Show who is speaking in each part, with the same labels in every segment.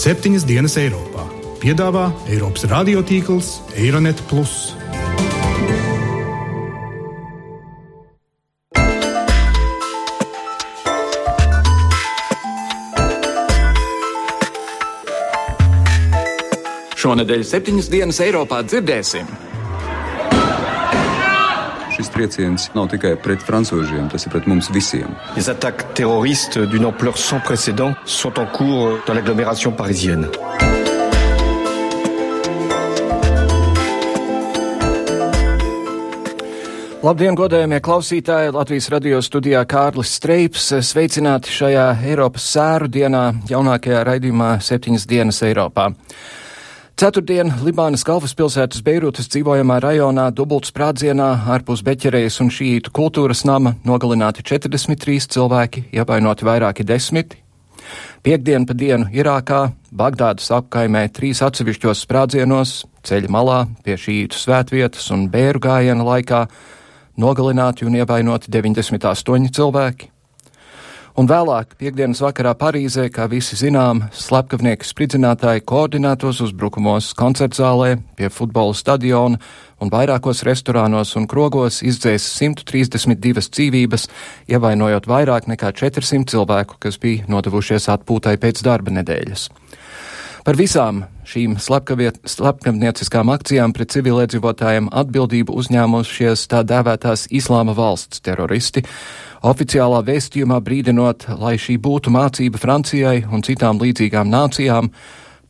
Speaker 1: septiņas dienas Eiropā. Piedāvā Eiropas radiotīkls Eironet.
Speaker 2: Šonadēļ septiņas dienas Eiropā dzirdēsim.
Speaker 3: Trieciens nav tikai pret francūžiem, tas ir pret mums visiem.
Speaker 4: Les attaques terroristes d'une ampleur sans précédent sont en cours dans l'agglomération parisienne.
Speaker 5: Labdien, godējumie klausītāji! Latvijas radio studijā Kārlis Streips. Sveicināti šajā Eiropas sēru dienā, jaunākajā raidījumā septiņas dienas Eiropā. Ceturtdien Libānas galvaspilsētas Beirūtas dzīvojamā rajonā dubultsprādzienā ārpus Beķerejas un šītu kultūras nama nogalināti 43 cilvēki, ievainoti vairāki desmiti. Piektdien pa dienu Irākā, Bagdādas apkaimē trīs atsevišķos sprādzienos, ceļa malā, pie šītu svētvietas un bēru gājiena laikā nogalināti un ievainoti 98 cilvēki. Un vēlāk, piekdienas vakarā Parīzē, kā visi zinām, slepkavnieki spridzinātāji koordinētos uzbrukumos koncertzālē, pie futbola stadiona un vairākos restorānos un krogos izdzēs 132 dzīvības, ievainojot vairāk nekā 400 cilvēku, kas bija nodevušies atpūtai pēc darba nedēļas. Par visām šīm slepkavnieciskām akcijām pret civiliedzīvotājiem atbildību uzņēmušies tā dēvētās Islāma valsts teroristi, oficiālā vēstījumā brīdinot, lai šī būtu mācība Francijai un citām līdzīgām nācijām,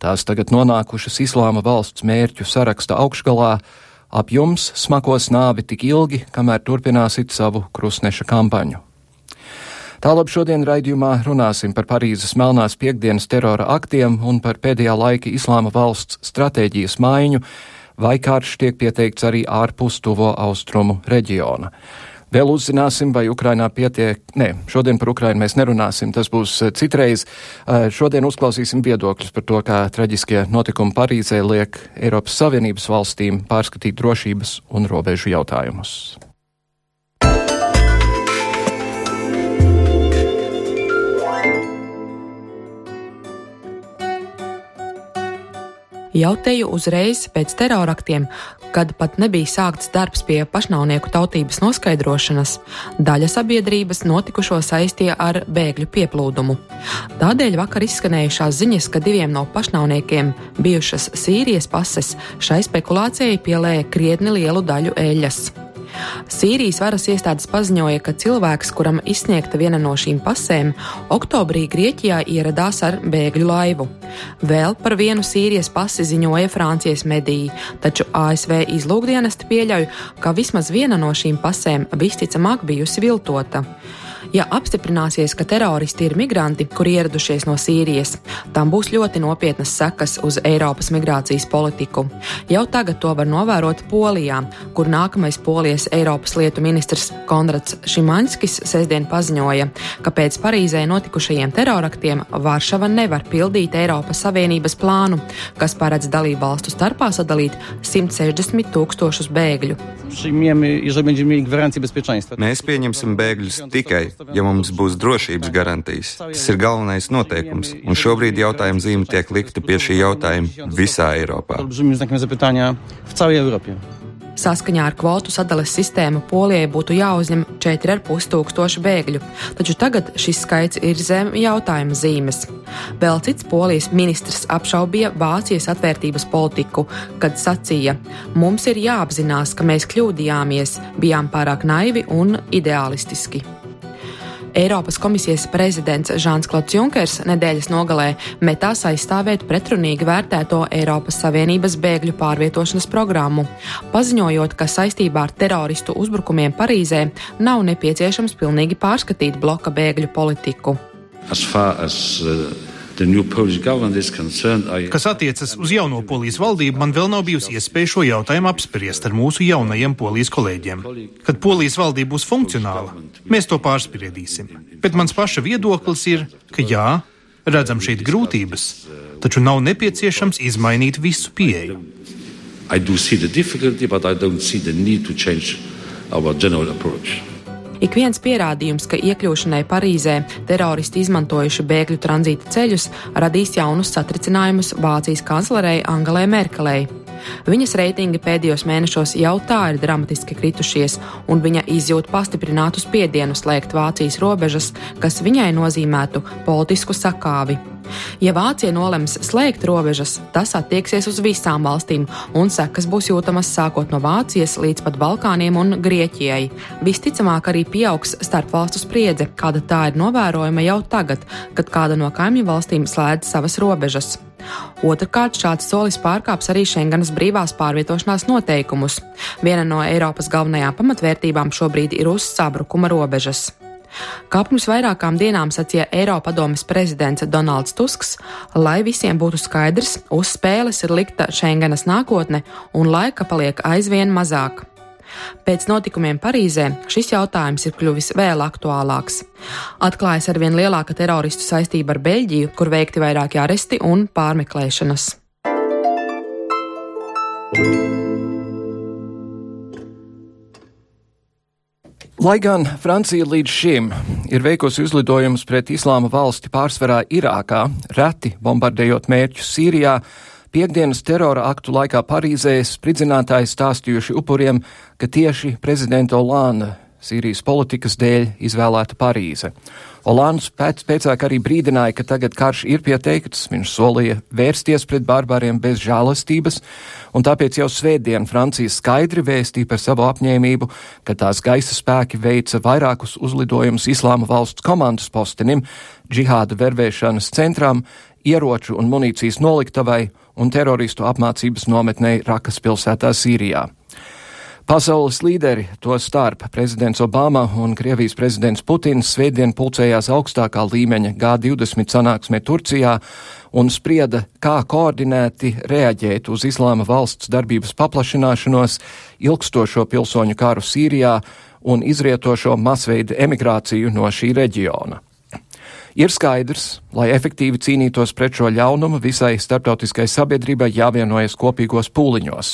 Speaker 5: tās tagad nonākušas Islāma valsts mērķu saraksta augšgalā, ap jums smakos nāvi tik ilgi, kamēr turpināsit savu krustneša kampaņu. Tālāk šodien raidījumā runāsim par Parīzes melnās piekdienas terora aktiem un par pēdējā laika islāma valsts stratēģijas maiņu, vai karš tiek pieteikts arī ārpus tuvo austrumu reģiona. Vēl uzzināsim, vai Ukrainā pietiek. Nē, šodien par Ukrainu mēs nerunāsim, tas būs citreiz. Šodien uzklausīsim viedokļus par to, kā traģiskie notikumi Parīzē liek Eiropas Savienības valstīm pārskatīt drošības un robežu jautājumus.
Speaker 6: Jau teju uzreiz pēc teroraktiem, kad pat nebija sākts darbs pie pašnāvnieku tautības noskaidrošanas, daļa sabiedrības notikušo saistīja ar bēgļu pieplūdumu. Tādēļ vakar izskanējušās ziņas, ka diviem no pašnāvniekiem bijušas Sīrijas pases šai spekulācijai pielēja krietni lielu daļu eļas. Sīrijas varas iestādes paziņoja, ka cilvēks, kuram izsniegta viena no šīm pasēm, oktobrī Grieķijā ieradās ar bēgļu laivu. Vēl par vienu Sīrijas pasi ziņoja Francijas mediji, taču ASV izlūkdienesti pieļauj, ka vismaz viena no šīm pasēm visticamāk bijusi viltota. Ja apstiprināsies, ka teroristi ir migranti, kuri ieradušies no Sīrijas, tam būs ļoti nopietnas sekas uz Eiropas migrācijas politiku. Jau tagad to var novērot Polijā, kur nākamais polijas Eiropas lietu ministrs Konrads Šimaņskis sestdien paziņoja, ka pēc Parīzē notikušajiem teroraktiem Varšava nevar pildīt Eiropas Savienības plānu, kas paredz dalību valstu starpā sadalīt 160 tūkstošus bēgļu.
Speaker 7: Mēs pieņemsim bēgļus tikai, ja mums būs drošības garantijas. Tas ir galvenais noteikums, un šobrīd jautājuma zīme tiek likta pie šī jautājuma visā Eiropā.
Speaker 6: Saskaņā ar kvotu sadales sistēmu Polijai būtu jāuzņem 4,5 tūkstoši bēgļu, taču tagad šis skaits ir zem jautājuma zīmes. Vēl cits polijas ministrs apšaubīja Vācijas atvērtības politiku, kad sacīja: Mums ir jāapzinās, ka mēs kļūdījāmies, bijām pārāk naivi un ideālistiski. Eiropas komisijas prezidents Žāns Klods Junkers nedēļas nogalē metās aizstāvēt pretrunīgi vērtēto Eiropas Savienības bēgļu pārvietošanas programmu, paziņojot, ka saistībā ar teroristu uzbrukumiem Parīzē nav nepieciešams pilnīgi pārskatīt bloka bēgļu politiku. As as, uh...
Speaker 1: Kas attiecas uz jauno polijas valdību, man vēl nav bijusi iespēja šo jautājumu apspriest ar mūsu jaunajiem polijas kolēģiem. Kad polijas valdība būs funkcionāla, mēs to pārspriedīsim. Bet mans paša viedoklis ir, ka jā, redzam šeit grūtības, taču nav nepieciešams izmainīt visu pieeju. I do see the difficulty, but I don't see the need to change our general approach.
Speaker 6: Ik viens pierādījums, ka iekļūšanai Parīzē teroristi izmantojuši bēgļu tranzīta ceļus, radīs jaunus satricinājumus Vācijas kanclerei Angelai Merkelei. Viņas reitingi pēdējos mēnešos jau tā ir dramatiski kritušies, un viņa izjūt pastiprinātu spiedienu slēgt Vācijas robežas, kas viņai nozīmētu politisku sakāvi. Ja Vācija nolems slēgt robežas, tas attieksies uz visām valstīm, un sekas būs jūtamas sākot no Vācijas līdz pat Balkāniem un Grieķijai. Visticamāk, arī pieaugs starpvalstu spriedze, kāda tā ir novērojama jau tagad, kad kāda no kaimiņu valstīm slēdz savas robežas. Otrakārt, šāds solis pārkāps arī Schengenas brīvās pārvietošanās noteikumus. Viena no Eiropas galvenajām pamatvērtībām šobrīd ir uzsabrukuma robežas. Kā pirms vairākām dienām sacīja Eiropadomes prezidents Donalds Tusks, lai visiem būtu skaidrs, uz spēles ir likta Schengenas nākotne un laika paliek aizvien mazāk. Pēc notikumiem Parīzē šis jautājums ir kļuvis vēl aktuālāks. Atklājas arvien lielāka teroristu saistība ar Beļģiju, kur veikti vairāki aresti un pārmeklēšanas.
Speaker 5: Lai gan Francija līdz šim ir veikusi uzlidojumus pret islāma valsti pārsvarā Irākā, reti bombardējot mērķus Sīrijā, Piektdienas terora aktu laikā Parīzē spridzinātāji stāstījuši upuriem, ka tieši prezidenta Olāna Sīrijas politikas dēļ izvēlēta Parīze. Olāns pēc, pēcāk arī brīdināja, ka tagad karš ir pieteikts, viņš solīja vērsties pret barbāriem bez žēlastības, un tāpēc jau svētdien Francija skaidri vēstīja par savu apņēmību, ka tās gaisa spēki veica vairākus uzlidojumus Islāma valsts komandas postenim, džihāda vervēšanas centram, ieroču un munīcijas noliktavai un teroristu apmācības nometnei Rakas pilsētā Sīrijā. Pasaules līderi, to starp prezidents Obama un Krievijas prezidents Putins, svētdien pulcējās augstākā līmeņa G20 sanāksmē Turcijā un sprieda, kā koordinēti reaģēt uz islāma valsts darbības paplašināšanos, ilgstošo pilsoņu karu Sīrijā un izrietošo masveidu emigrāciju no šī reģiona. Ir skaidrs, lai efektīvi cīnītos pret šo ļaunumu, visai starptautiskai sabiedrībai jāvienojas kopīgos pūliņos.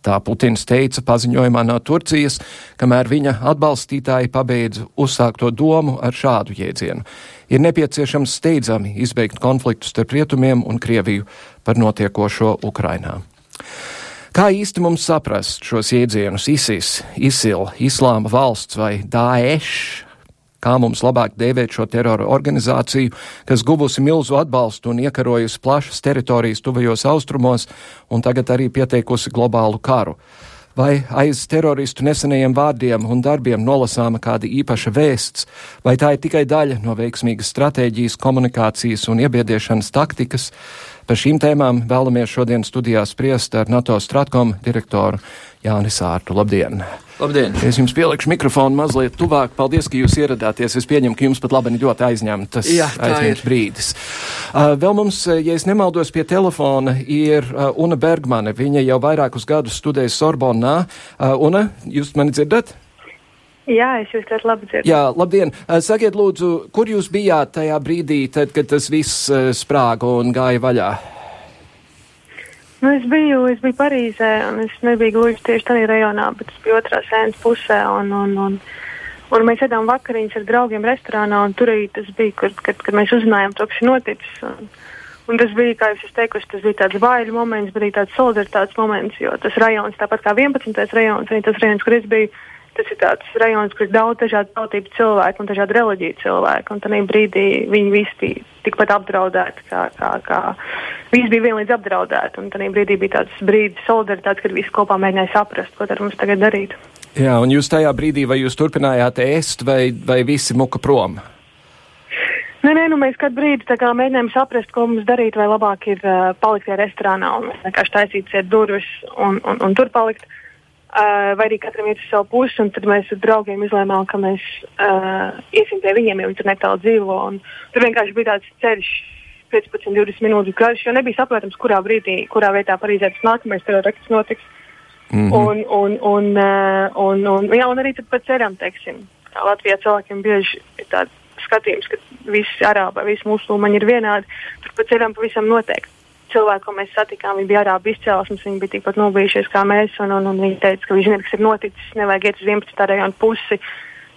Speaker 5: Tā Putins teica paziņojumā no Turcijas, kamēr viņa atbalstītāji pabeidza uzsākto domu ar šādu jēdzienu. Ir nepieciešams steidzami izbeigt konfliktu starp rietumiem un Krieviju par notiekošo Ukrainā. Kā īsti mums saprast šos jēdzienus ISIS, ISIL, Islāma valsts vai Daesh kā mums labāk dēvēt šo terora organizāciju, kas guvusi milzu atbalstu un iekarojusi plašas teritorijas tuvajos austrumos un tagad arī pieteikusi globālu karu. Vai aiz teroristu nesenajiem vārdiem un darbiem nolasāma kāda īpaša vēsts, vai tā ir tikai daļa no veiksmīgas stratēģijas, komunikācijas un iebiediešanas taktikas? Par šīm tēmām vēlamies šodien studijā spriest ar NATO Stratkom direktoru Jānis Ārtu. Labdien!
Speaker 8: Labdien!
Speaker 5: Es jums pielikšu mikrofonu mazliet tuvāk. Paldies, ka jūs ieradāties. Es pieņemu, ka jums pat labi ļoti aizņemtas aizņemts brīdis. Uh, vēl mums, uh, ja es nemaldos, pie telefona ir uh, Una Bergmane. Viņa jau vairākus gadus studēja Sorbonnā. Uh, Una, jūs mani dzirdat?
Speaker 9: Jā, es jūs ļoti labi dzirdu.
Speaker 5: Jā, labdien! Uh, sakiet, lūdzu, kur jūs bijāt tajā brīdī, tad, kad tas viss uh, sprāga un gāja vaļā?
Speaker 9: Nu, es biju, es biju Parīzē, un es nebiju gluži tieši tajā rajonā, bet es biju otrā sēnes pusē. Un, un, un, un mēs ēdām vakariņas ar draugiem restorānā, un tur arī tas bija, kur, kad, kad mēs uzzinājām kas ir noticis. Un, un tas bija, kā es teicu, tas bija tāds baiļu moments, bet arī tāds solidaritātes moments, jo tas rajons, tāpat kā 11. rajons, arī tas rajons, kur es biju, tas ir tāds rajons, kur ir daudz dažādu tautību cilvēku un dažādu reliģiju cilvēku. Un tajā brīdī viņi visi bija tikpat apdraudēti, kā, kā, kā visi bija vienlīdz apdraudēti. Un tajā brīdī bija tāds brīdis solidaritātes, kad visi kopā mēģināja saprast, ko tad mums tagad darīt.
Speaker 5: Jā, un jūs tajā brīdī, vai jūs turpinājāt ēst, vai, vai visi muka prom?
Speaker 9: Nē, nē, nu mēs katru brīdi mēģinājām saprast, ko mums darīt, vai labāk ir uh, palikt tajā restorānā un vienkārši taisīt ciet durvis un, un, un tur palikt. Uh, Uh, vai arī katram iet uz savu pusi, un tad mēs ar draugiem izlēmām, ka mēs uh, iesim pie viņiem, jo viņi tur netālu dzīvo. Tur vienkārši bija tāds ceļš, 15, 20 minūtes garš, jo nebija saprotams, kurā brīdī, kurā vietā Parīzē tas nākamais terorakts notiks. Mm -hmm. un, un, un, uh, un, un, jā, un arī par ceram, teiksim, kā Latvijā cilvēkiem bieži ir tāds skatījums, ka visi arābi, visi musulmaņi ir vienādi. Tur pa ceram pavisam noteikti cilvēki, ko mēs satikām, viņi bija arābu izcelsmes, viņi bija tikpat nobijušies kā mēs, un, un, un viņi teica, ka viņi zina, kas ir noticis, nevajag iet uz 11. rajonu pusi.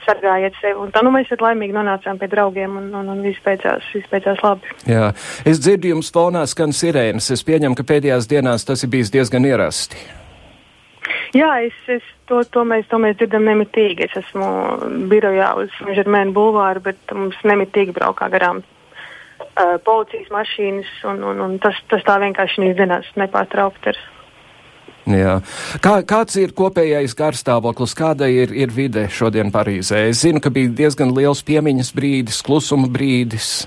Speaker 9: sargājiet sevi. Un tā nu mēs tad laimīgi nonācām pie draugiem un, un, un viss beidzās, viss beidzās labi.
Speaker 5: Jā, es dzirdu jums fonā skan sirēnas. Es pieņemu, ka pēdējās dienās tas ir bijis diezgan ierasti.
Speaker 9: Jā, es, es to, to, mēs, to mēs dzirdam nemitīgi. Es esmu birojā uz Žermēnu bulvāru, bet mums nemitīgi braukā garām uh, policijas mašīnas, un, un, un tas, tas tā vienkārši dienās nepārtraukti.
Speaker 5: Jā. Kā, kāds ir kopējais garstāvoklis, kāda ir, ir vide šodien Parīzē? Es zinu, ka bija diezgan liels piemiņas brīdis, klusuma brīdis.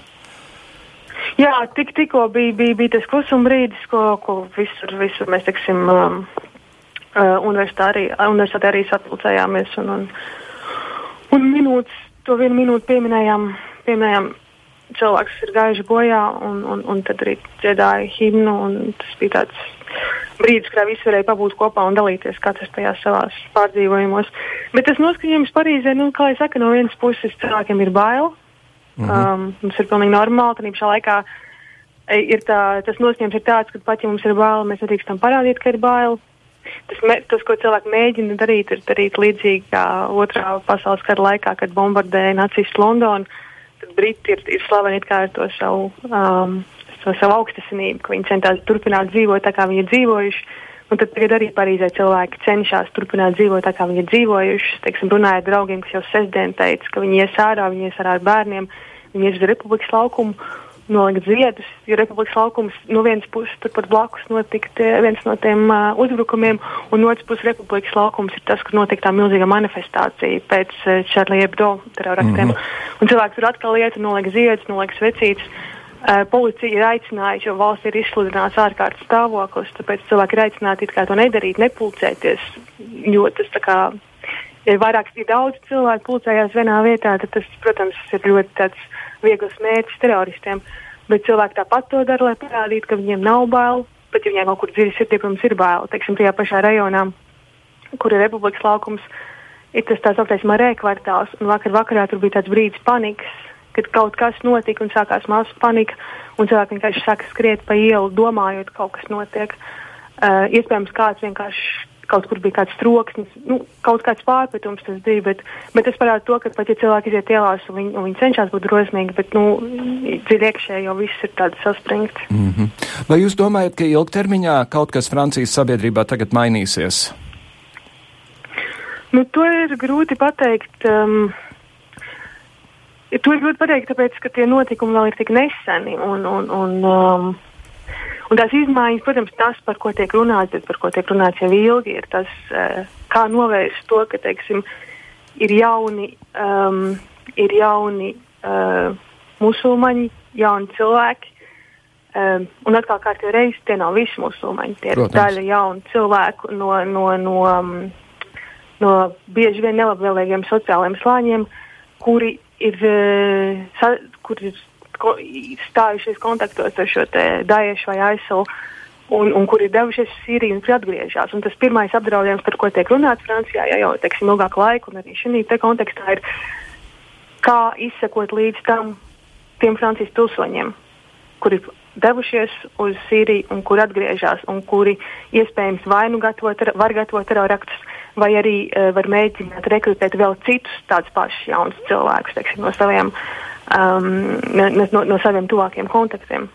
Speaker 9: Jā, tik, tikko bija, bija, bija tas klusuma brīdis, ko, ko visur, visur mēs, teiksim, um, uh, universitātē arī, arī sapulcējāmies un, un, un minūtes, to vienu minūti pieminējām, pieminējām cilvēks ir gājuši bojā, un, un, un tad arī dziedāja himnu, un tas bija tāds brīdis, kad visi varēja pabūt kopā un dalīties katrs tajā savās pārdzīvojumos. Bet tas noskaņojums Parīzē, nu, kā jau saka, no vienas puses cilvēkiem ir bail. Mm -hmm. um, mums ir pilnīgi normāli, tad šā laikā e, ir tā, tas noskaņojums ir tāds, ka pat ja mums ir bail, mēs nedrīkstam parādīt, ka ir bail. Tas, me, tas, ko cilvēki mēģina darīt, ir darīt līdzīgi kā otrā pasaules kara laikā, kad bombardēja nacistu Londonu. Tad Briti ir, ir slaveni ar to savu um, to savu augstasinību, ka viņi centās turpināt dzīvot tā, kā viņi ir dzīvojuši. Un tad tagad arī Parīzē cilvēki cenšas turpināt dzīvot tā, kā viņi ir dzīvojuši. Teiksim, runāju ar draugiem, kas jau sestdien teica, ka viņi ies ārā, viņi ies ārā ar bērniem, viņi ies uz Republikas laukumu, nolikt ziedus. Jo Republikas laukums no vienas puses turpat blakus notika tie, viens no tiem uh, uzbrukumiem, un no otras puses Republikas laukums ir tas, kur notika tā milzīga manifestācija pēc uh, Charlie Hebdo teroraktiem. Mm -hmm. Un cilvēki tur atkal iet un noliek ziedus, noliek svecītes. Uh, policija ir aicinājusi, jo valsts ir izsludināts ārkārtas stāvoklis, tāpēc cilvēki ir aicināti to nedarīt, nepulcēties. Jo tas, kā, ja vairāk ir daudz cilvēku pulcējās vienā vietā, tad tas, protams, ir ļoti viegls mērķis teroristiem. Bet cilvēki tāpat to dara, lai parādītu, ka viņiem nav bail. Bet, ja viņiem kaut kur dziļi sirdī, protams, ir bail. Teiksim, tajā pašā rajonā, kur ir republikas laukums, ir tas tā sauktais marē kvartāls. Un vakar vakarā tur bija tāds brīdis panikas kad kaut kas notika un sākās masu panika, un cilvēki vienkārši sāka skriet pa ielu, domājot, ka kaut kas notiek. Uh, iespējams, kāds vienkārši kaut kur bija kāds troksnis, nu, kaut kāds pārpratums tas bija, bet, bet tas parāda to, ka pat ja cilvēki iziet ielās un viņi, un viņi cenšas būt drosmīgi, bet nu, dziļi iekšēji jau viss ir tāds saspringts.
Speaker 5: Mm -hmm. Vai jūs domājat, ka ilgtermiņā kaut kas Francijas sabiedrībā tagad mainīsies?
Speaker 9: Nu, to ir grūti pateikt. Um, To ir grūti pateikt, tāpēc, ka tie notikumi vēl ir tik neseni. Un, un, un, um, un tās izmaiņas, protams, tas, par ko tiek runāts, bet par ko tiek runāts jau ilgi, ir tas, uh, kā novērst to, ka, teiksim, ir jauni, um, ir jauni uh, musulmaņi, jauni cilvēki. Um, un atkal, kā jau reizes, tie nav visi musulmaņi. Tie ir daļa jaunu cilvēku no, no, no, um, no bieži vien nelabvēlīgiem sociālajiem slāņiem, kuri ir, eh, kur ir stājušies kontaktos ar šo Daešu vai Aisilu. Un, un kur ir devušies uz Sīriju un tur atgriežas. Tas pirmais apdraudējums, par ko tiek runāts Francijā, ja jau teiksim, ilgāku laiku, un arī šajā kontekstā ir, kā izsekot līdz tam tiem Francijas pilsoņiem, kuri devušies uz Sīriju un kur atgriežas, un kuri iespējams vai nu gatavot, var gatavot teroraktus, vai arī uh, var mēģināt rekrutēt vēl citus tādus pašus jaunus cilvēkus teiksim, no, saviem, um, no, no, saviem tuvākiem kontaktiem.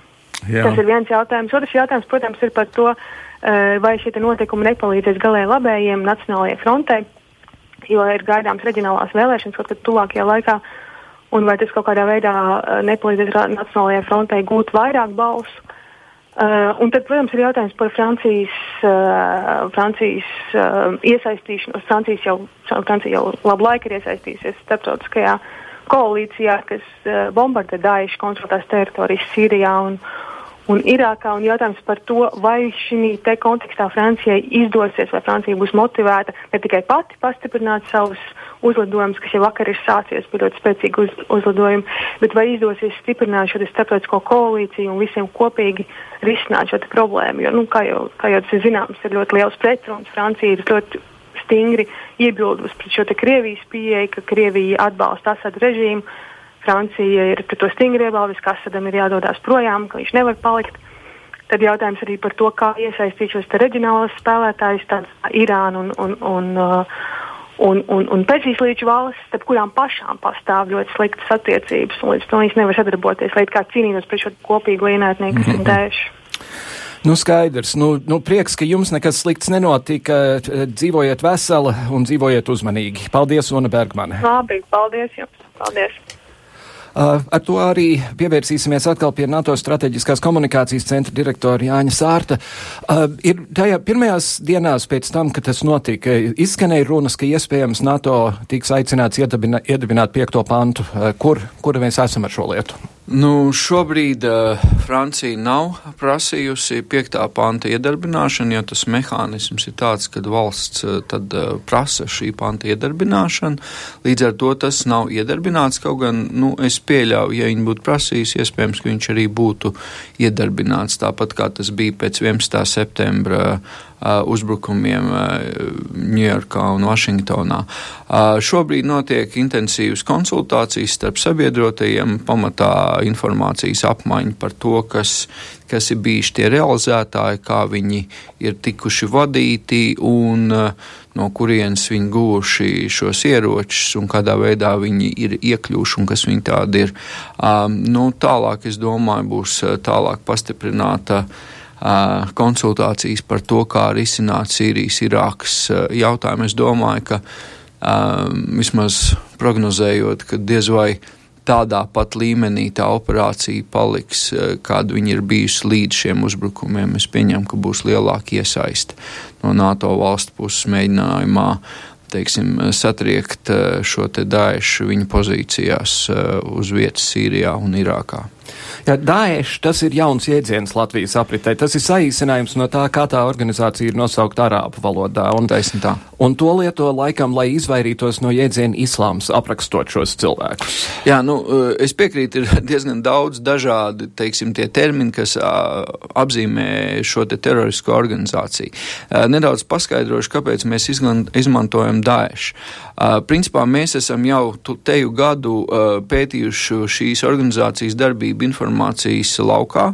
Speaker 9: Jā. Tas ir viens jautājums. Otrs jautājums, protams, ir par to, uh, vai šie notikumi nepalīdzēs galēji labējiem Nacionālajai frontei, jo ir gaidāms reģionālās vēlēšanas kaut kad tuvākajā laikā, un vai tas kaut kādā veidā uh, nepalīdzēs Nacionālajai frontei gūt vairāk balsu. Uh, un tad, protams, ir jautājums par Francijas, uh, Francijas uh, iesaistīšanos. Francijas jau, Francija jau labu laiku ir iesaistījusies starptautiskajā koalīcijā, kas uh, bombardē Daešu kontrolētās teritorijas Sīrijā un, un Irākā. Un jautājums par to, vai šī kontekstā Francijai izdosies, vai Francija būs motivēta ne tikai pati pastiprināt savus uzlidojums, kas jau vakar ir sācies, bija ļoti spēcīgi uz, uzlidojumi, bet vai izdosies stiprināt šo starptautisko koalīciju un visiem kopīgi risināt šo problēmu. Jo, nu, kā, jau, kā jau tas ir zināms, ir ļoti liels pretruns. Francija ir ļoti stingri iebildusi pret šo Krievijas pieeju, ka Krievija atbalsta Asadu režīmu. Francija ir pret to stingri iebildusi, ka Asadam ir jādodas projām, ka viņš nevar palikt. Tad jautājums arī par to, kā iesaistīt šos reģionālos spēlētājus, tādus kā Irānu un, un, un, uh, Un, un, un Persijas valstis, starp kurām pašām pastāv ļoti sliktas attiecības, un līdz tam viņas nevar sadarboties, lai kā cīnītos pret šo kopīgo ienaidnieku, kas ir dēšu.
Speaker 5: Nu, skaidrs. Nu, nu, prieks, ka jums nekas slikts nenotika. Dzīvojiet veseli un dzīvojiet uzmanīgi. Paldies, Ona Bergmane.
Speaker 9: Labi, paldies jums. Paldies.
Speaker 5: Uh, ar to arī pievērsīsimies atkal pie NATO strateģiskās komunikācijas centra direktora Jāņa Sārta. Uh, ir tajā pirmajās dienās pēc tam, kad tas notika, izskanēja runas, ka iespējams NATO tiks aicināts iedibināt, piekto pantu. Uh, kur, kur mēs esam ar šo lietu?
Speaker 8: Nu, šobrīd uh, Francija nav prasījusi piektā panta iedarbināšanu, jo tas mehānisms ir tāds, ka valsts uh, tad uh, prasa šī panta iedarbināšanu. Līdz ar to tas nav iedarbināts, kaut gan nu, es pieļauju, ja viņi būtu prasījuši, iespējams, ka viņš arī būtu iedarbināts tāpat kā tas bija pēc 11. septembra uzbrukumiem Ņujorkā un Vašingtonā. Šobrīd notiek intensīvas konsultācijas starp sabiedrotajiem, pamatā informācijas apmaiņa par to, kas, kas ir bijuši tie realizētāji, kā viņi ir tikuši vadīti un no kurienes viņi guvuši šos ieročus un kādā veidā viņi ir iekļuvuši un kas viņi tādi ir. Nu, tālāk, es domāju, būs tālāk pastiprināta konsultācijas par to, kā risināt Sīrijas, Irākas jautājumu. Es domāju, ka vismaz prognozējot, ka diez vai tādā pat līmenī tā operācija paliks, kāda viņa ir bijusi līdz šiem uzbrukumiem. Es pieņemu, ka būs lielāka iesaiste no NATO valstu puses mēģinājumā teiksim, satriekt šo te daišu viņa pozīcijās uz vietas Sīrijā un Irākā.
Speaker 5: Ja, Daesh tas ir jauns jēdziens Latvijas apritē. Tas ir saīsinājums no tā, kā tā organizācija ir nosaukta arābu valodā. Un,
Speaker 8: tā.
Speaker 5: un to lieto laikam, lai izvairītos no jēdziena islāms, aprakstot šos cilvēkus.
Speaker 8: Jā, nu, es piekrītu, ir diezgan daudz dažādi, teiksim, tie termini, kas apzīmē šo te terorisko organizāciju. Nedaudz paskaidrošu, kāpēc mēs izmantojam Daesh. Principā mēs esam jau teju gadu pētījuši šīs organizācijas darbību informācijas laukā.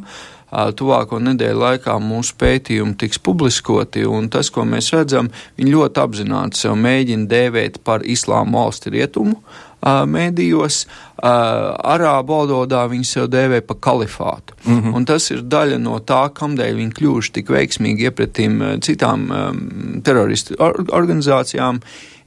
Speaker 8: Tuvāko nedēļu laikā mūsu pētījumi tiks publiskoti, un tas, ko mēs redzam, viņi ļoti apzināti sev mēģina dēvēt par islāma valsti rietumu mēdījos. Arābu valodā viņi sev dēvē par kalifātu. Mm -hmm. Un tas ir daļa no tā, kamdēļ viņi kļuvuši tik veiksmīgi iepratīm citām um, teroristu organizācijām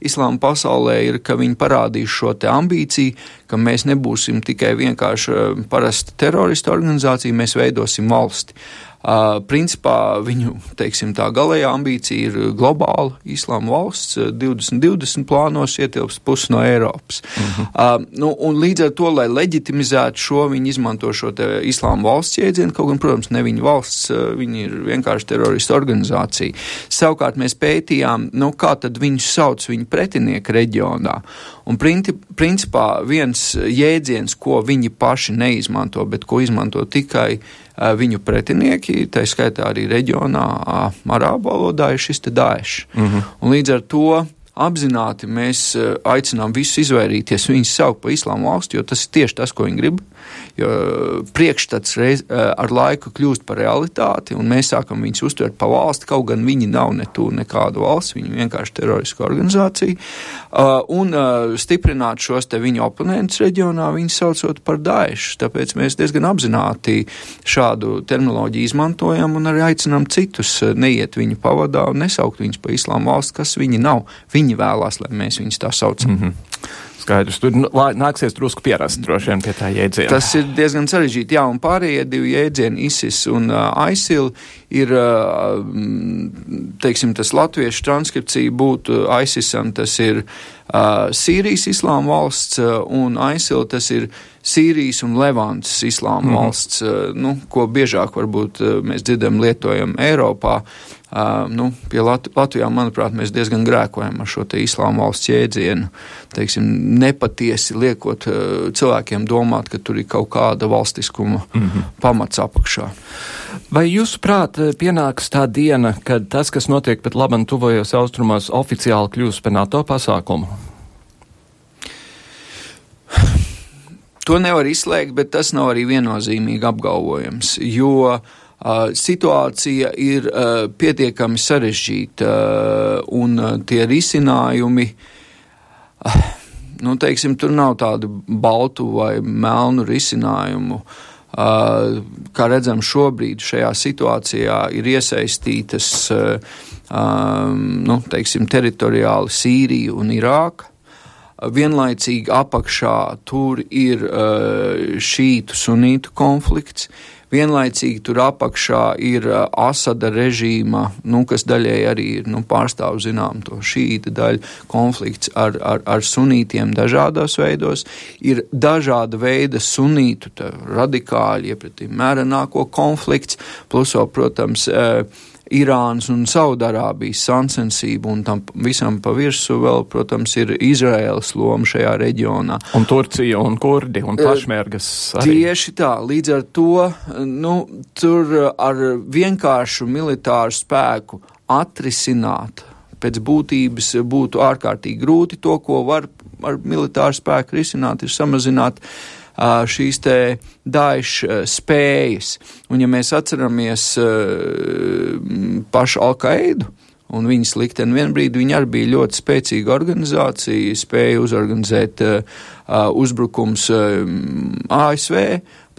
Speaker 8: islāma pasaulē ir, ka viņi parādīs šo ambīciju, ka mēs nebūsim tikai vienkārši eh, parasta terorista organizācija, mēs veidosim valsti. Principā viņu teiksim, tā galējā ambīcija ir globāla islāma valsts, 2020 plānos ietilpst pusi no Eiropas. Uh -huh. uh, nu, un līdz ar to, lai leģitimizētu šo, viņi izmanto šo islāma valsts jēdzienu, kaut gan, protams, ne viņa valsts, viņi ir vienkārši terorista organizācija. Savukārt mēs pētījām, nu, kā tad viņus sauc viņu pretinieku reģionā. Un principā viens jēdziens, ko viņi paši neizmanto, bet ko izmanto tikai viņu pretinieki, tā skaitā arī reģionā, arābu valodā, ir šis Daesh. Mm -hmm. Un līdz ar to apzināti mēs aicinām visus izvairīties viņus saukt par islāmu valsti, jo tas ir tieši tas, ko viņi grib jo priekšstats reiz, eh, ar laiku kļūst par realitāti, un mēs sākam viņus uztvert par valsti, kaut gan viņi nav ne tu nekādu valsts, viņi vienkārši teroriska organizācija, uh, un uh, stiprināt šos te viņu oponentus reģionā, viņi saucot par Daešu, tāpēc mēs diezgan apzināti šādu terminoloģiju izmantojam un arī aicinām citus neiet viņu pavadā un nesaukt viņus par islāma valsts, kas viņi nav. Viņi vēlās, lai mēs viņus tā saucam. Mm -hmm.
Speaker 5: Skaidrs, tur nāksies drusku pierast droši vien pie tā jēdziena.
Speaker 8: Tas ir diezgan sarežģīti, jā, un pārējie divi jēdzieni, ISIS un uh, ISIL, ir, uh, teiksim, tas latviešu transkripcija būtu ISISam, tas ir uh, Sīrijas islāma valsts, uh, un ISIL tas ir Sīrijas un Levantas islāma mm -hmm. valsts, uh, nu, ko biežāk varbūt uh, mēs dzirdam lietojam Eiropā. Uh, nu, pie Lat Latvijā, manuprāt, mēs diezgan grēkojam ar šo islāma valsts jēdzienu. Teiksim, nepatiesi liekot uh, cilvēkiem domāt, ka tur ir kaut kāda valstiskuma mm -hmm. pamats apakšā.
Speaker 5: Vai jūsuprāt, pienāks tā diena, kad tas, kas notiek pat labam tuvajos austrumos, oficiāli kļūs par NATO pasākumu?
Speaker 8: To nevar izslēgt, bet tas nav arī viennozīmīgi apgalvojams, jo situācija ir pietiekami sarežģīta un tie risinājumi nu, teiksim, tur nav tādu baltu vai melnu risinājumu. Kā redzam, šobrīd šajā situācijā ir iesaistītas nu, teiksim, teritoriāli Sīrija un Irāka. Vienlaicīgi apakšā tur ir uh, šītu sunītu konflikts, Vienlaicīgi tur apakšā ir uh, Asada režīma, nu, kas daļēji arī ir nu, pārstāv zinām to šīta daļu konflikts ar, ar, ar sunītiem dažādos veidos. Ir dažāda veida sunītu radikāļi, iepratīm mērenāko konflikts, plus vēl, protams, uh, Irānas un Saudārābijas sāncensību, un tam visam pa virsmu vēl, protams, ir Izraēlas loma šajā reģionā.
Speaker 5: Un Turcija un Kurdi un Pašmērgas.
Speaker 8: Arī. Tieši tā, līdz ar to, nu, tur ar vienkāršu militāru spēku atrisināt pēc būtības būtu ārkārtīgi grūti. To, ko var ar militāru spēku risināt, ir samazināt uh, šīs te daišu spējas. Un ja mēs atceramies pašu Alkaidu, un viņas likteni vienā brīdī viņi arī bija ļoti spēcīga organizācija, spēja uzorganizēt uh, uzbrukums uh, ASV,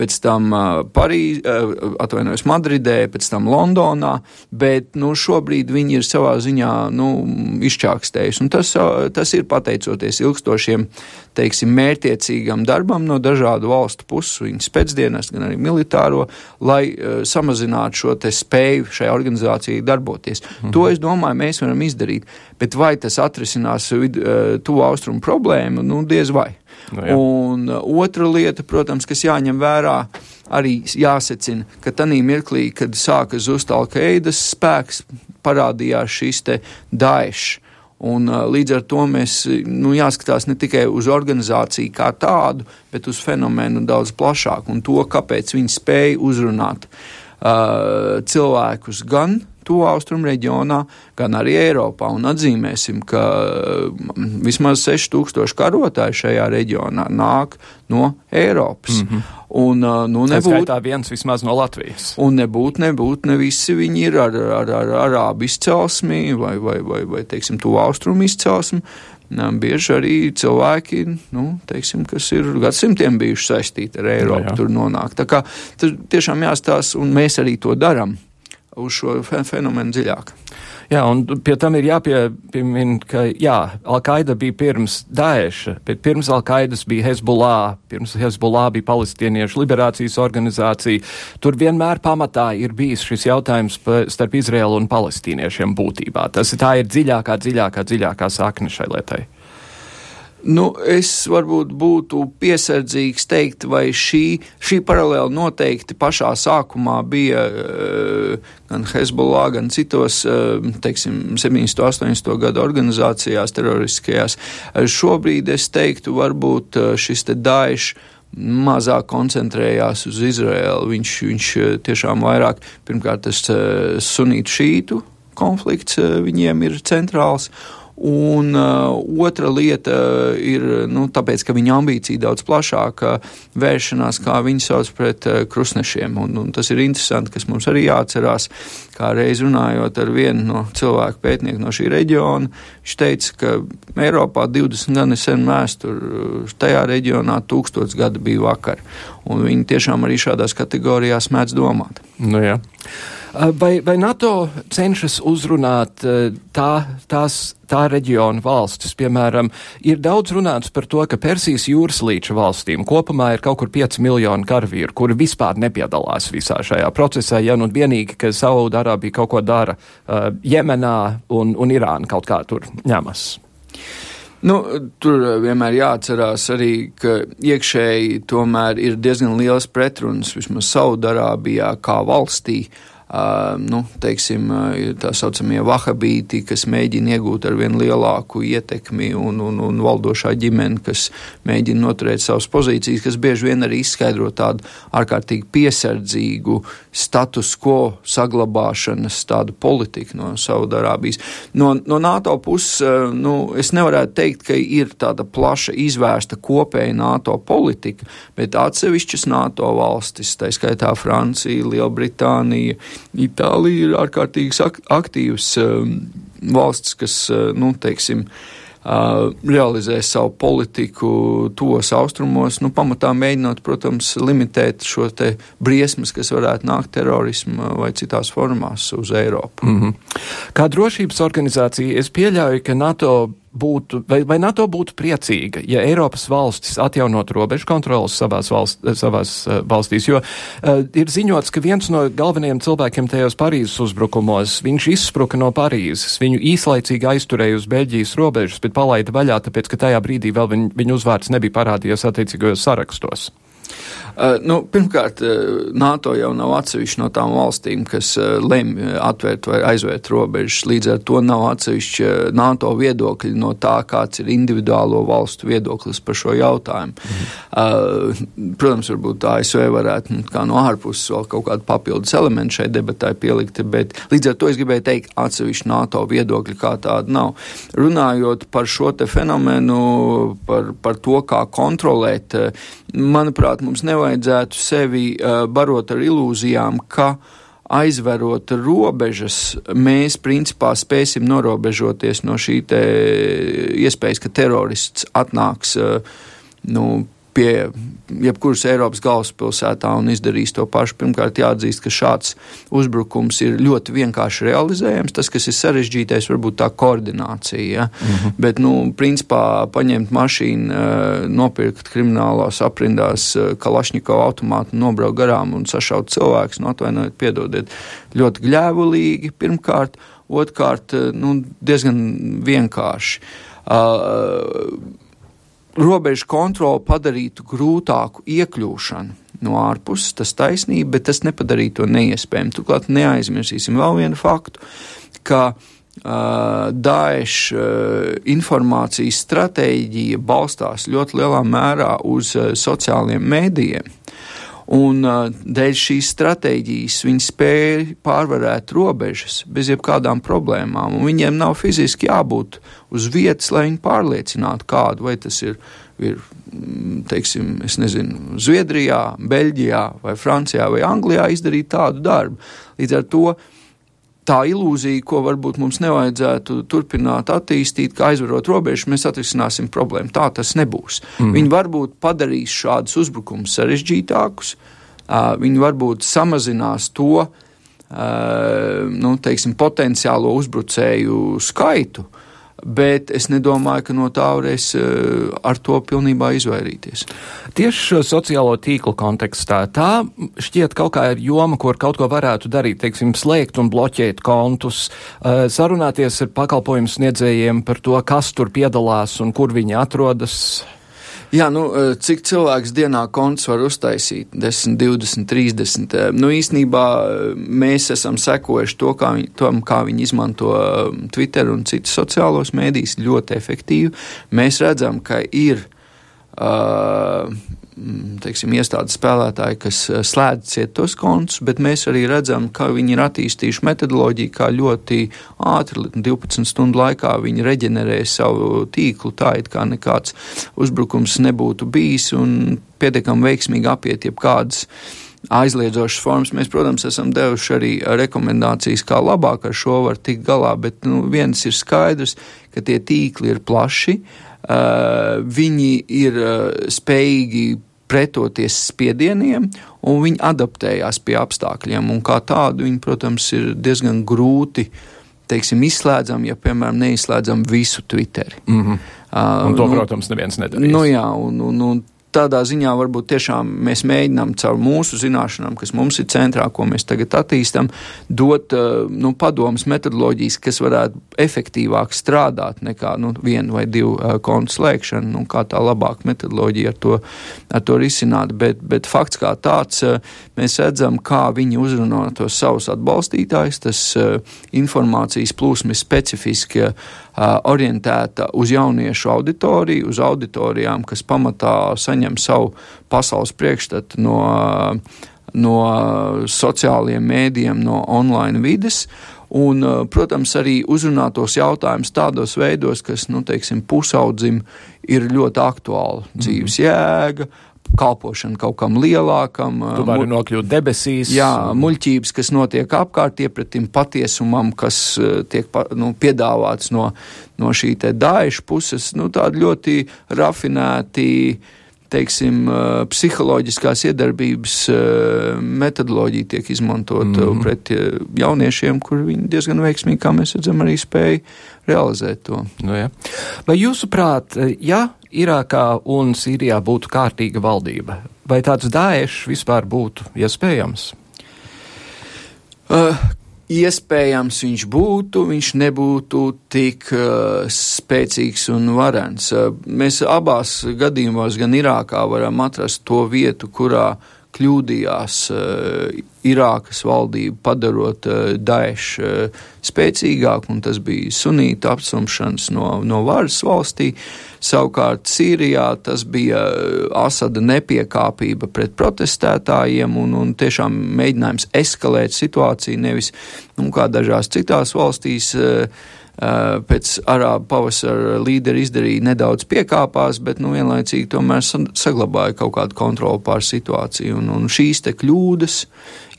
Speaker 8: pēc tam Parīzē, atvainojos Madridē, pēc tam Londonā, bet nu, šobrīd viņi ir savā ziņā nu, izčākstējuši. Tas, tas ir pateicoties ilgstošiem, teiksim, mērķiecīgam darbam no dažādu valstu puses, viņas pēcdienas, gan arī militāro, lai samazinātu šo spēju šai organizācijai darboties. Mhm. To, es domāju, mēs varam izdarīt, bet vai tas atrisinās tuvu austrumu problēmu, nu, diez vai. Nu, jā. un uh, otra lieta, protams, kas jāņem vērā, arī jāsecina, ka tajā mirklī, kad sāka zust Alkeidas spēks, parādījās šis te Daesh. Un, uh, līdz ar to mēs nu, jāskatās ne tikai uz organizāciju kā tādu, bet uz fenomenu daudz plašāk un to, kāpēc viņi spēja uzrunāt uh, cilvēkus gan tuvu austrumu reģionā, gan arī Eiropā. Un atzīmēsim, ka mm, vismaz 6000 karotāji šajā reģionā nāk no Eiropas. Mm -hmm. Un, nu,
Speaker 5: nebūt, tā viens vismaz no Latvijas.
Speaker 8: Un nebūt, nebūt, ne visi viņi ir ar, ar, ar arābu izcelsmi vai, vai, vai, vai teiksim, tuvu austrumu izcelsmi. Bieži arī cilvēki, nu, teiksim, kas ir gadsimtiem bijuši saistīti ar Eiropu, no, jā. tur nonāk. Tā kā tur tiešām jāstāsta, un mēs arī to darām uz šo fenomenu dziļāk.
Speaker 5: Jā, un pie tam ir jāpiemina, ka jā, Al-Qaida bija pirms Daeša, bet pirms Al-Qaidas bija Hezbollah, pirms Hezbollah bija palestīniešu liberācijas organizācija. Tur vienmēr pamatā ir bijis šis jautājums starp Izraēlu un palestīniešiem būtībā. Tas tā ir dziļākā, dziļākā, dziļākā sakne šai lietai.
Speaker 8: Nu, es varbūt būtu piesardzīgs teikt, vai šī, šī paralēla noteikti pašā sākumā bija uh, gan Hezbollah, gan citos, uh, teiksim, 70. un 80. gadu organizācijās teroriskajās. Uh, šobrīd es teiktu, varbūt šis te Daesh mazāk koncentrējās uz Izraēlu. Viņš, viņš tiešām vairāk, pirmkārt, tas sunītu šītu konflikts viņiem ir centrāls. Un uh, otra lieta ir, nu, tāpēc, ka viņa ambīcija daudz plašāka vēršanās, kā viņi sauc pret uh, krusnešiem. Un, un tas ir interesanti, kas mums arī jāatcerās, kā reiz runājot ar vienu no cilvēku pētnieku no šī reģiona. Viņš teica, ka Eiropā 20 gadi sen vēsture, tajā reģionā tūkstots gadu bija vakar. Un viņi tiešām arī šādās kategorijās mēdz domāt.
Speaker 5: Nu, jā. Vai, vai NATO cenšas uzrunāt tā, tās, tā reģiona valstis? Piemēram, ir daudz runāts par to, ka Persijas jūras līča valstīm kopumā ir kaut kur 5 miljoni karavīru, kuri vispār nepiedalās visā šajā procesā, ja nu vienīgi, ka Saudārābija kaut ko dara uh, Jemenā un, un Irāna kaut kā tur ņemas.
Speaker 8: Nu, tur vienmēr jāatcerās arī, ka iekšēji tomēr ir diezgan liels pretruns vismaz Saudārābijā kā valstī. Nu, teiksim, tā saucamie vahabīti, kas mēģina iegūt ar vien lielāku ietekmi, un, un, un valdošā ģimene, kas mēģina noturēt savas pozīcijas, kas bieži vien arī izskaidro tādu ārkārtīgi piesardzīgu status quo saglabāšanas tādu politiku no Saudārābijas. No, no NATO puses, nu, es nevarētu teikt, ka ir tāda plaša izvērsta kopēja NATO politika, bet atsevišķas NATO valstis, tā skaitā Francija, Lielbritānija, Itālija ir ārkārtīgi aktīvs um, valsts, kas, uh, nu, teiksim, uh, realizē savu politiku tos austrumos, nu, pamatā mēģinot, protams, limitēt šo te briesmas, kas varētu nākt terorismu vai citās formās uz Eiropu.
Speaker 5: Mm -hmm. Kā drošības organizācija, es pieļauju, ka NATO būtu, vai, vai NATO būtu priecīga, ja Eiropas valstis atjaunotu robežu kontrolas savās, valst, savās uh, valstīs, jo uh, ir ziņots, ka viens no galvenajiem cilvēkiem tajos Parīzes uzbrukumos, viņš izspruka no Parīzes, viņu īslaicīgi aizturēja uz Beļģijas robežas, bet palaida vaļā, tāpēc, ka tajā brīdī vēl viņu, viņu uzvārds nebija parādījies attiecīgajos sarakstos.
Speaker 8: Uh, nu, pirmkārt, uh, NATO jau nav atsevišķa no tām valstīm, kas uh, lemj atvērt vai aizvērt robežas. Līdz ar to nav atsevišķa NATO viedokļa no tā, kāds ir individuālo valstu viedoklis par šo jautājumu. Mhm. Protams, varbūt ASV varētu nu, kā no ārpuses vēl kaut kādu papildus elementu šai debatai pielikt, bet līdz ar to es gribēju teikt, atsevišķa NATO viedokļa kā tāda nav. Runājot par šo fenomenu, par, par to, kā kontrolēt, manuprāt, mums nevajadzētu sevi uh, barot ar ilūzijām, ka aizverot robežas, mēs principā spēsim norobežoties no šī iespējas, ka terorists atnāks uh, nu, pie jebkuras Eiropas galvaspilsētā un izdarīs to pašu. Pirmkārt, jāatzīst, ka šāds uzbrukums ir ļoti vienkārši realizējams. Tas, kas ir sarežģītais, varbūt tā koordinācija. Ja? Mm -hmm. Bet, nu, principā, paņemt mašīnu, eh, nopirkt kriminālās aprindās eh, Kalašņikovu automātu, nobraukt garām un sašaut cilvēkus, nu, atvainojiet, piedodiet, ļoti gļēvulīgi pirmkārt, otrkārt, eh, nu, diezgan vienkārši. Uh, robežu kontroli padarītu grūtāku iekļūšanu no ārpuses, tas taisnība, bet tas nepadarītu to neiespējamu. Turklāt neaizmirsīsim vēl vienu faktu, ka uh, Daesh uh, informācijas stratēģija balstās ļoti lielā mērā uz uh, sociāliem mēdījiem. Un dēļ šīs stratēģijas viņi spēja pārvarēt robežas bez jebkādām problēmām. Viņiem nav fiziski jābūt uz vietas, lai viņi pārliecinātu kādu, vai tas ir, ir mm, teiksim, nezinu, Zviedrijā, Beļģijā, vai Francijā vai Anglijā izdarīt tādu darbu. Līdz ar to tā ilūzija, ko varbūt mums nevajadzētu turpināt attīstīt, ka aizvarot robežu, mēs atrisināsim problēmu. Tā tas nebūs. Mm. Viņi varbūt padarīs šādus uzbrukumus sarežģītākus, viņi varbūt samazinās to nu, teiksim, potenciālo uzbrucēju skaitu. Bet es nedomāju, ka no tā varēs eh, ar to pilnībā izvairīties.
Speaker 5: Tieši sociālo tīklu kontekstā tā šķiet kaut kā ir joma, kur kaut ko varētu darīt, teiksim, slēgt un bloķēt kontus, eh, sarunāties ar pakalpojumu sniedzējiem par to, kas tur piedalās un kur viņi atrodas.
Speaker 8: Jā, nu, eh, cik cilvēks dienā konts var uztaisīt? 10, 20, 30. Nu, īsnībā eh, mēs esam sekojuši to, kā viņi, tom, kā viņi izmanto eh, Twitter un citus sociālos mēdījus ļoti efektīvi. Mēs redzam, ka ir. Uh, teiksim, iestādes spēlētāji, kas eh, slēdz cietos kontus, bet mēs arī redzam, ka viņi ir attīstījuši metodoloģiju, kā ļoti ātri, 12 stundu laikā viņi reģenerē savu tīklu, tā it kā nekāds uzbrukums nebūtu bijis un pietiekami veiksmīgi apiet jebkādas aizliedzošas formas. Mēs, protams, esam devuši arī rekomendācijas, kā labāk ar šo var tikt galā, bet nu, viens ir skaidrs, ka tie tīkli ir plaši. Uh, viņi ir uh, spējīgi pretoties spiedieniem, un viņi adaptējās pie apstākļiem. Un kā tādu viņi, protams, ir diezgan grūti teiksim, izslēdzam, ja, piemēram, neizslēdzam visu Twitter.
Speaker 5: Mm -hmm. un to, nu, protams, neviens nedarīs.
Speaker 8: Nu, jā, un, un, un tādā ziņā varbūt tiešām mēs mēģinām caur mūsu zināšanām, kas mums ir centrā, ko mēs tagad attīstam, dot eh, nu, padomus metodoloģijas, kas varētu efektīvāk strādāt nekā nu, vienu vai divu uh, kontu slēgšana, nu, kā tā labāka metodoloģija ar to, ar to risināt. Bet, bet fakts kā tāds, uh, mēs redzam, kā viņi uzrunā tos savus atbalstītājus, tas informācijas plūsma ir specifiski orientēta uz jauniešu auditoriju, uz auditorijām, kas pamatā saņem savu pasaules priekšstatu no, no sociālajiem mēdiem, no online vides. Un, protams, arī uzrunātos jautājumus tādos veidos, kas, nu, teiksim, pusaudzim ir ļoti aktuāli. Dzīves jēga, kalpošana kaut kam lielākam.
Speaker 5: Tu vari mu... nokļūt debesīs.
Speaker 8: Jā, muļķības, kas notiek apkārt, iepratim patiesumam, kas tiek nu, piedāvāts no, no šī te daiša puses, nu, tādi ļoti rafinēti teiksim, psiholoģiskās iedarbības metodoloģija tiek izmantot mm -hmm. pret jauniešiem, kur viņi diezgan veiksmīgi, kā mēs redzam, arī spēja realizēt to.
Speaker 5: Nu, ja. Vai jūsuprāt, ja Irākā un Sīrijā būtu kārtīga valdība, vai tāds dāešs vispār būtu iespējams?
Speaker 8: Uh, Iespējams, viņš būtu, viņš nebūtu tik uh, spēcīgs un varens. Uh, mēs abās gadījumos, gan Irākā, varam atrast to vietu, kurā kļūdījās uh, Irākas valdību, padarot uh, Daešu uh, spēcīgāku, un tas bija sunīta apsumšanas no, no varas valstī. Savukārt Sīrijā tas bija Asada nepiekāpība pret protestētājiem un, un tiešām mēģinājums eskalēt situāciju, nevis, nu, kā dažās citās valstīs, uh, pēc arābu pavasara līderi izdarīja nedaudz piekāpās, bet nu, vienlaicīgi tomēr saglabāja kaut kādu kontroli pār situāciju. Un, un šīs te kļūdas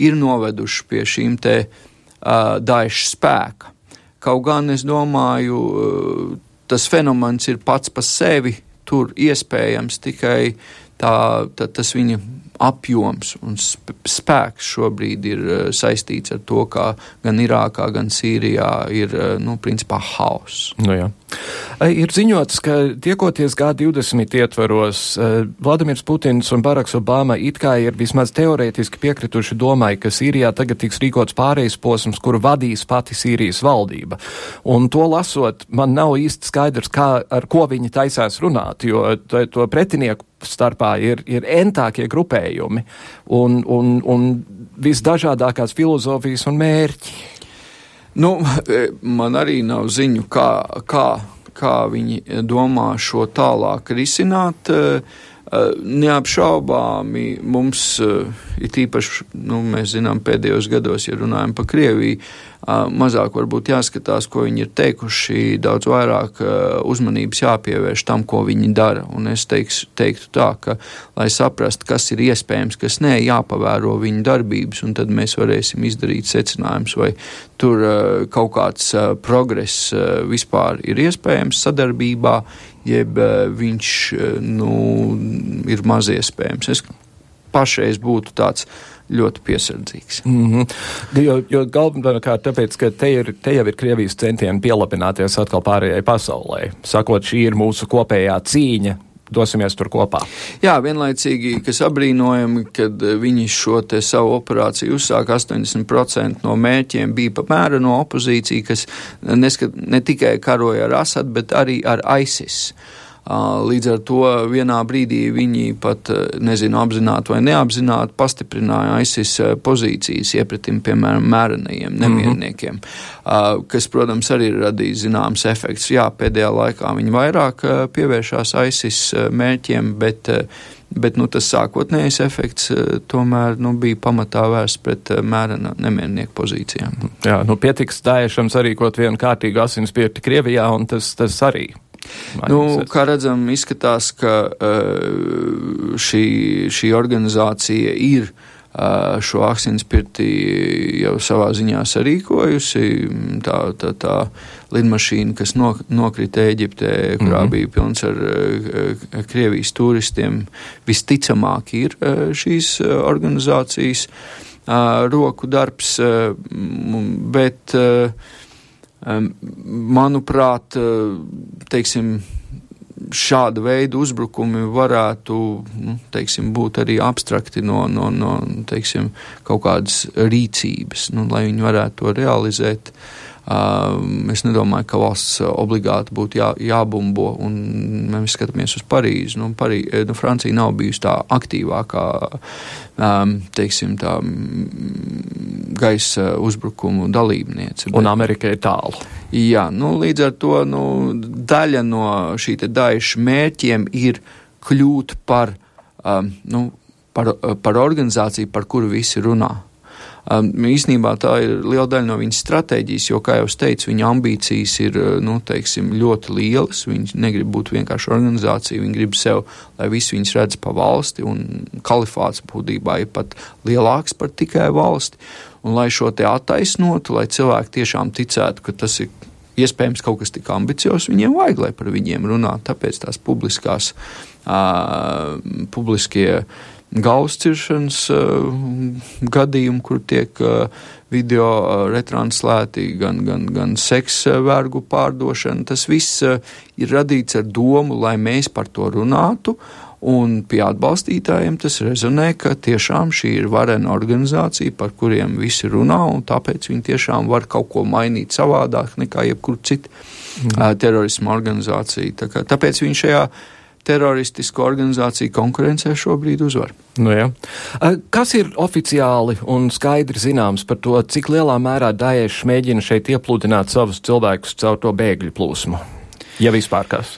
Speaker 8: ir novedušas pie šīm te uh, daišu spēka. Kaut gan es domāju, uh, tas fenomens ir pats par sevi tur iespējams tikai tā, tā, tas viņa apjoms un spēks šobrīd ir eh, saistīts ar to, ka gan Irākā, gan Sīrijā ir, eh, nu, principā, hauss.
Speaker 5: Nu, jā. ir ziņots, ka tiekoties G20 ietvaros, eh, Vladimirs Putins un Baraks Obama it kā ir vismaz teorētiski piekrituši domai, ka Sīrijā tagad tiks rīkots pārējais posms, kuru vadīs pati Sīrijas valdība. Un to lasot, man nav īsti skaidrs, kā, ar ko viņi taisās runāt, jo to pretinieku starpā ir, ir entākie grupējumi un, un, un visdažādākās filozofijas un mērķi.
Speaker 8: Nu, man arī nav ziņu, kā, kā, kā viņi domā šo tālāk risināt. Neapšaubāmi mums ir īpaši, nu, mēs zinām, pēdējos gados, ja runājam par Krieviju, mazāk varbūt jāskatās, ko viņi ir teikuši, daudz vairāk uzmanības jāpievērš tam, ko viņi dara. Un es teiks, teiktu tā, ka, lai saprastu, kas ir iespējams, kas nē, jāpavēro viņu darbības, un tad mēs varēsim izdarīt secinājumus, vai tur kaut kāds progress vispār ir iespējams sadarbībā, jeb viņš nu, ir maz iespējams. Es pašreiz būtu tāds ļoti piesardzīgs.
Speaker 5: Mm -hmm. Jo, jo galvenokārt tāpēc, ka te, ir, te jau ir Krievijas centieni pielabināties atkal pārējai pasaulē. Sakot, šī ir mūsu kopējā cīņa dosimies tur kopā.
Speaker 8: Jā, vienlaicīgi, kas apbrīnojami, kad viņi šo te savu operāciju uzsāka 80% no mērķiem bija pamēra no opozīcija, kas neskat, ne tikai karoja ar Asad, bet arī ar ISIS. Uh, Līdz ar to vienā brīdī viņi pat, nezinu, apzināti vai neapzināti pastiprināja ISIS pozīcijas iepratim, piemēram, mērenajiem mhm. nemierniekiem, mm -hmm. kas, protams, arī radīja zināms efekts. Jā, pēdējā laikā viņi vairāk pievēršās ISIS mērķiem, bet Bet nu, tas sākotnējais efekts tomēr nu, bija pamatā vērsts pret mērena nemiernieku pozīcijām.
Speaker 5: Jā, nu, pietiks Dāiešams arī kaut vienu kārtīgu asinspirti Krievijā, un tas, tas arī
Speaker 8: Nu, kā redzam, izskatās, ka uh, šī, šī organizācija ir uh, šo aksinspirti jau savā ziņā sarīkojusi. Tā, tā, tā lidmašīna, kas no, nokrita Eģiptē, kurā mm -hmm. bija pilns ar uh, Krievijas turistiem, visticamāk ir šīs organizācijas roku darbs, bet Manuprāt, teiksim, šāda veida uzbrukumi varētu nu, teiksim, būt arī abstrakti no, no, no teiksim, kaut kādas rīcības, nu, lai viņi varētu to realizēt. Uh, Es nedomāju, ka valsts obligāti būtu jā, jābumbo. Mēs skatāmies uz Parīzi. Nu, Parī, nu, Francija nav bijusi tā aktīvākā teiksim, tā, gaisa uzbrukumu dalībniece.
Speaker 5: Un bet, Amerika ir tālu.
Speaker 8: Jā, nu, līdz ar to nu, daļa no šī daiša mērķiem ir kļūt par, um, nu, par, par organizāciju, par kuru visi runā. Um, īsnībā tā ir liela daļa no viņas stratēģijas, jo, kā jau es teicu, viņa ambīcijas ir nu, teiksim, ļoti lielas. Viņi negrib būt vienkārši organizācija, viņi grib sev, lai visi viņus redz pa valsti, un kalifāts būtībā ir pat lielāks par tikai valsti. Un, lai šo te attaisnotu, lai cilvēki tiešām ticētu, ka tas ir iespējams kaut kas tik ambiciozs, viņiem vajag, lai par viņiem runā. Tāpēc tās publiskās, uh, publiskie galvas ciršanas uh, gadījumi, kur tiek uh, video uh, retranslēti, gan, gan, gan seksa vergu pārdošana, tas viss ir radīts ar domu, lai mēs par to runātu. Un pie atbalstītājiem tas rezonē, ka tiešām šī ir varena organizācija, par kuriem visi runā, un tāpēc viņi tiešām var kaut ko mainīt savādāk nekā jebkur cita mm. terorisma organizācija. Tā kā, tāpēc viņi šajā teroristisko organizāciju konkurencē šobrīd uzvar.
Speaker 5: Nu jā. Kas ir oficiāli un skaidri zināms par to, cik lielā mērā Daesh mēģina šeit iepludināt savus cilvēkus caur to bēgļu plūsmu? Ja vispār kas?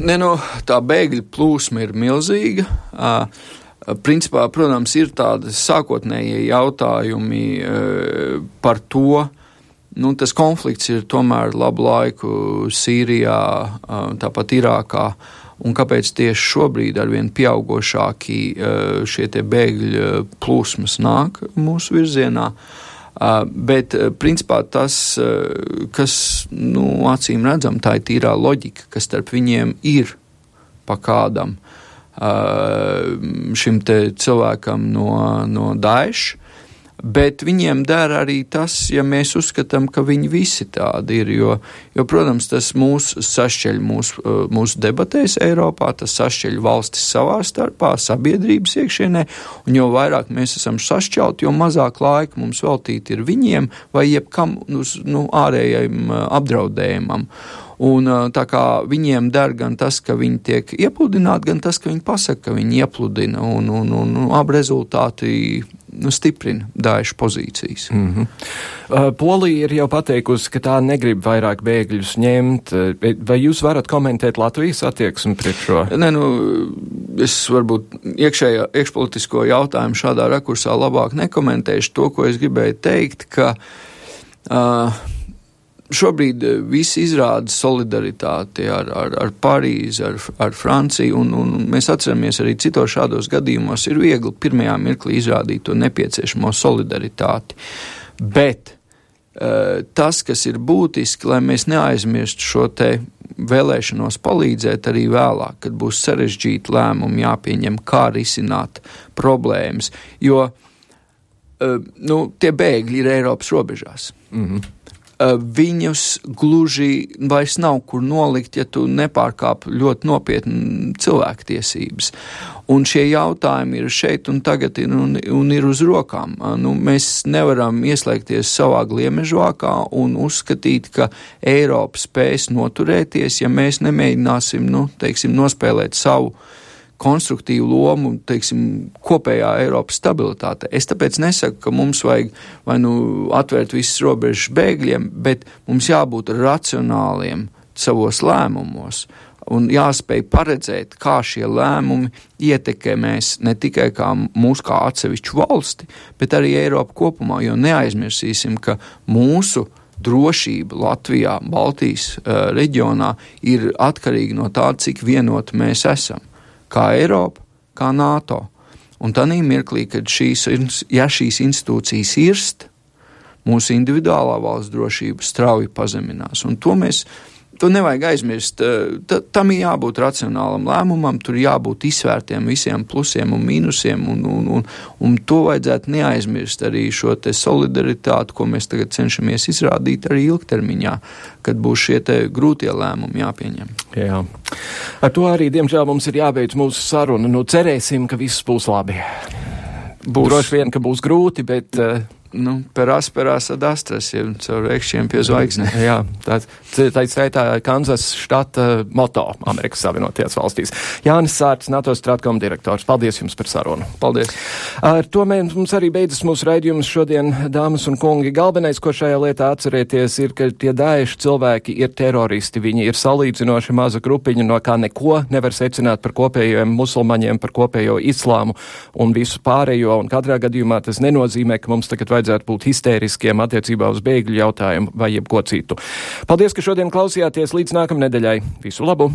Speaker 8: Ne, no, tā bēgļu plūsma ir milzīga. Principā, protams, ir tādi sākotnējie jautājumi par to, nu, tas konflikts ir tomēr labu laiku Sīrijā, tāpat Irākā. Un kāpēc tieši šobrīd ar vien pieaugošāki šie bēgļu plūsmas nāk mūsu virzienā? Uh, Bet, principā, tas, kas, nu, acīm redzam, tā ir tīrā loģika, kas starp viņiem ir pa kādam šim cilvēkam no, no Daesh bet viņiem der arī tas, ja mēs uzskatām, ka viņi visi tādi ir. Jo, jo protams, tas mūs sašķeļ mūsu, uh, mūsu debatēs Eiropā, tas sašķeļ valstis savā starpā, sabiedrības iekšienē, un jo vairāk mēs esam sašķelti, jo mazāk laika mums veltīt ir viņiem vai jebkam uz nu, ārējiem uh, apdraudējumam. Un, tā kā viņiem der gan tas, ka viņi tiek iepludināti, gan tas, ka viņi pasaka, ka viņi iepludina, un, un, un, un abi rezultāti nu, stiprina Daesh pozīcijas.
Speaker 5: Mm -hmm. Polija ir jau pateikusi, ka tā negrib vairāk bēgļus ņemt. Vai jūs varat komentēt Latvijas attieksmi pret šo?
Speaker 8: Nē, nu, es varbūt iekšējā, iekšpolitisko jautājumu šādā rakursā labāk nekomentēšu. To, ko es gribēju teikt, ka uh, šobrīd visi izrāda solidaritāti ar, ar, ar Parīzi, ar, ar Franciju, un, un mēs atceramies arī citos šādos gadījumos ir viegli pirmajā mirklī izrādīt to nepieciešamo solidaritāti. Bet uh, tas, kas ir būtiski, lai mēs neaizmirstu šo te vēlēšanos palīdzēt arī vēlāk, kad būs sarežģīti lēmumi jāpieņem, kā risināt problēmas, jo uh, nu, tie bēgļi ir Eiropas robežās. Mm -hmm. Eh, viņus gluži vairs nav kur nolikt, ja tu nepārkāp ļoti nopietni cilvēktiesības. Un šie jautājumi ir šeit un tagad ir, un, un ir uz rokām. Eh, nu, mēs nevaram ieslēgties savā gliemežvākā un uzskatīt, ka Eiropa spēs noturēties, ja mēs nemēģināsim, nu, teiksim, nospēlēt savu konstruktīvu lomu teiksim, kopējā Eiropas stabilitāte. Es tāpēc nesaku, ka mums vajag vai nu atvērt visas robežas bēgļiem, bet mums jābūt racionāliem savos lēmumos. Un jāspēj paredzēt, kā šie lēmumi ietekmēs ne tikai kā mūsu kā atsevišķu valsti, bet arī Eiropu kopumā. Jo neaizmirsīsim, ka mūsu drošība Latvijā, Baltijas uh, reģionā ir atkarīga no tā, cik vienoti mēs esam kā Eiropa, kā NATO. Un tādā mirklī, kad šīs, ja šīs institūcijas irst, mūsu individuālā valsts drošība strauji pazeminās. Un to mēs To nevajag aizmirst. Eh, T tam ir jābūt racionālam lēmumam, tur jābūt izsvērtiem visiem plusiem un mīnusiem, un, un, un, un to vajadzētu neaizmirst arī šo solidaritāti, ko mēs tagad cenšamies izrādīt arī ilgtermiņā, kad būs šie grūtie lēmumi jāpieņem.
Speaker 5: Jā. Ar to arī, diemžēl, mums ir jābeidz mūsu saruna. Nu, cerēsim, ka viss būs labi. Būs. Droši vien, ka būs grūti, bet uh,
Speaker 8: Nu, per asperās ad astras, jau caur ekšķiem pie zvaigznēm.
Speaker 5: Jā, tā ir skaitā Kansas štata moto Amerikas Savienotajās valstīs. Jānis Sārts, NATO stratkom direktors. Paldies jums par sarunu.
Speaker 8: Paldies.
Speaker 5: Ar to mums arī beidzas mūsu raidījums šodien, dāmas un kungi. Galvenais, ko šajā lietā atcerēties, ir, ka tie dāieši cilvēki ir teroristi. Viņi ir salīdzinoši maza grupiņa, no kā neko nevar secināt par kopējiem musulmaņiem, par kopējo islāmu un visu pārējo. Un katrā gadījumā tas nenozīmē, ka mums tagad vajadzētu būt histēriskiem attiecībā uz bēgļu jautājumu vai jebko citu. Paldies, ka šodien klausījāties līdz nākamnedēļai. Visu labu!